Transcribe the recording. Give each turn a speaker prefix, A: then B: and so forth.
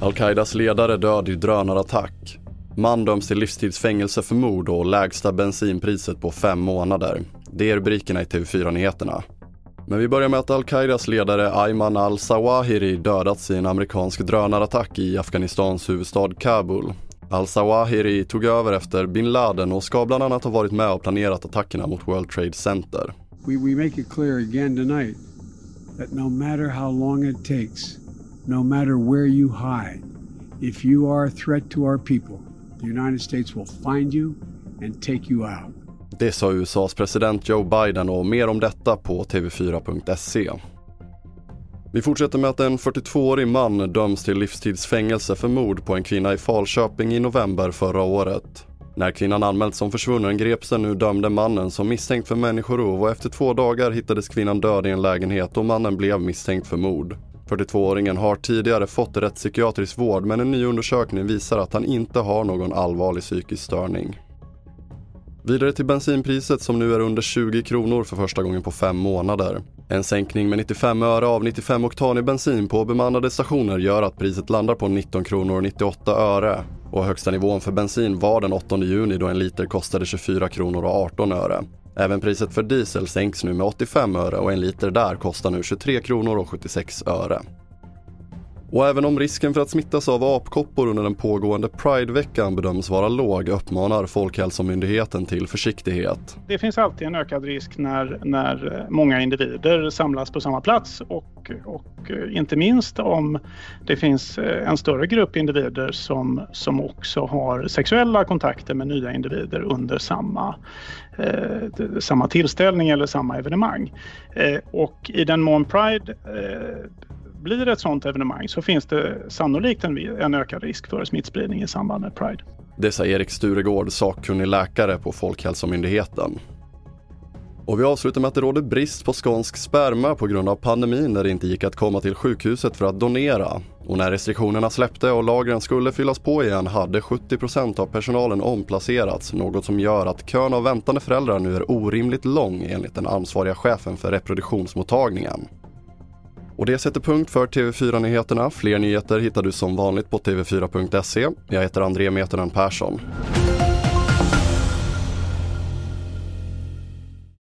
A: Al-Qaidas ledare död i drönarattack. Man döms till livstidsfängelse för mord och lägsta bensinpriset på fem månader. Det är rubrikerna i TV4-nyheterna. Men vi börjar med att Al-Qaidas ledare Ayman al-Zawahiri dödats i en amerikansk drönarattack i Afghanistans huvudstad Kabul. Al-Zawahiri tog över efter bin Laden och ska bland annat ha varit med och planerat attackerna mot World Trade Center.
B: We, we make it clear again tonight that no matter how long it takes, no matter where you hide, if you are a threat to our people, the United States will find you and take you out.
A: Det sa USAs president Joe Biden och mer om detta på tv4.se. Vi fortsätter med att en 42-årig man döms till livstidsfängelse för mord på en kvinna i Falköping i november förra året. När kvinnan anmälts som försvunnen greps den nu dömde mannen som misstänkt för människorov och efter två dagar hittades kvinnan död i en lägenhet och mannen blev misstänkt för mord. 42-åringen har tidigare fått rättspsykiatrisk vård men en ny undersökning visar att han inte har någon allvarlig psykisk störning. Vidare till bensinpriset som nu är under 20 kronor för första gången på fem månader. En sänkning med 95 öre av 95 oktan i bensin på bemannade stationer gör att priset landar på 19 kronor och 98 öre. Och högsta nivån för bensin var den 8 juni då en liter kostade 24 kronor och 18 öre. Även priset för diesel sänks nu med 85 öre och en liter där kostar nu 23 kronor och 76 öre. Och även om risken för att smittas av apkoppor under den pågående Prideveckan bedöms vara låg uppmanar Folkhälsomyndigheten till försiktighet.
C: Det finns alltid en ökad risk när, när eh, många individer samlas på samma plats och, och eh, inte minst om det finns eh, en större grupp individer som, som också har sexuella kontakter med nya individer under samma, eh, samma tillställning eller samma evenemang. Eh, och i den mån Pride eh, blir det ett sådant evenemang så finns det sannolikt en, en ökad risk för smittspridning i samband med Pride.
A: Det säger Erik Sturegård, sakkunnig läkare på Folkhälsomyndigheten. Och vi avslutar med att det råder brist på skånsk sperma på grund av pandemin när det inte gick att komma till sjukhuset för att donera. Och när restriktionerna släppte och lagren skulle fyllas på igen hade 70% av personalen omplacerats, något som gör att kön av väntande föräldrar nu är orimligt lång enligt den ansvariga chefen för reproduktionsmottagningen. Och det sätter punkt för TV4-nyheterna. Fler nyheter hittar du som vanligt på tv4.se. Jag heter André Metenen Persson.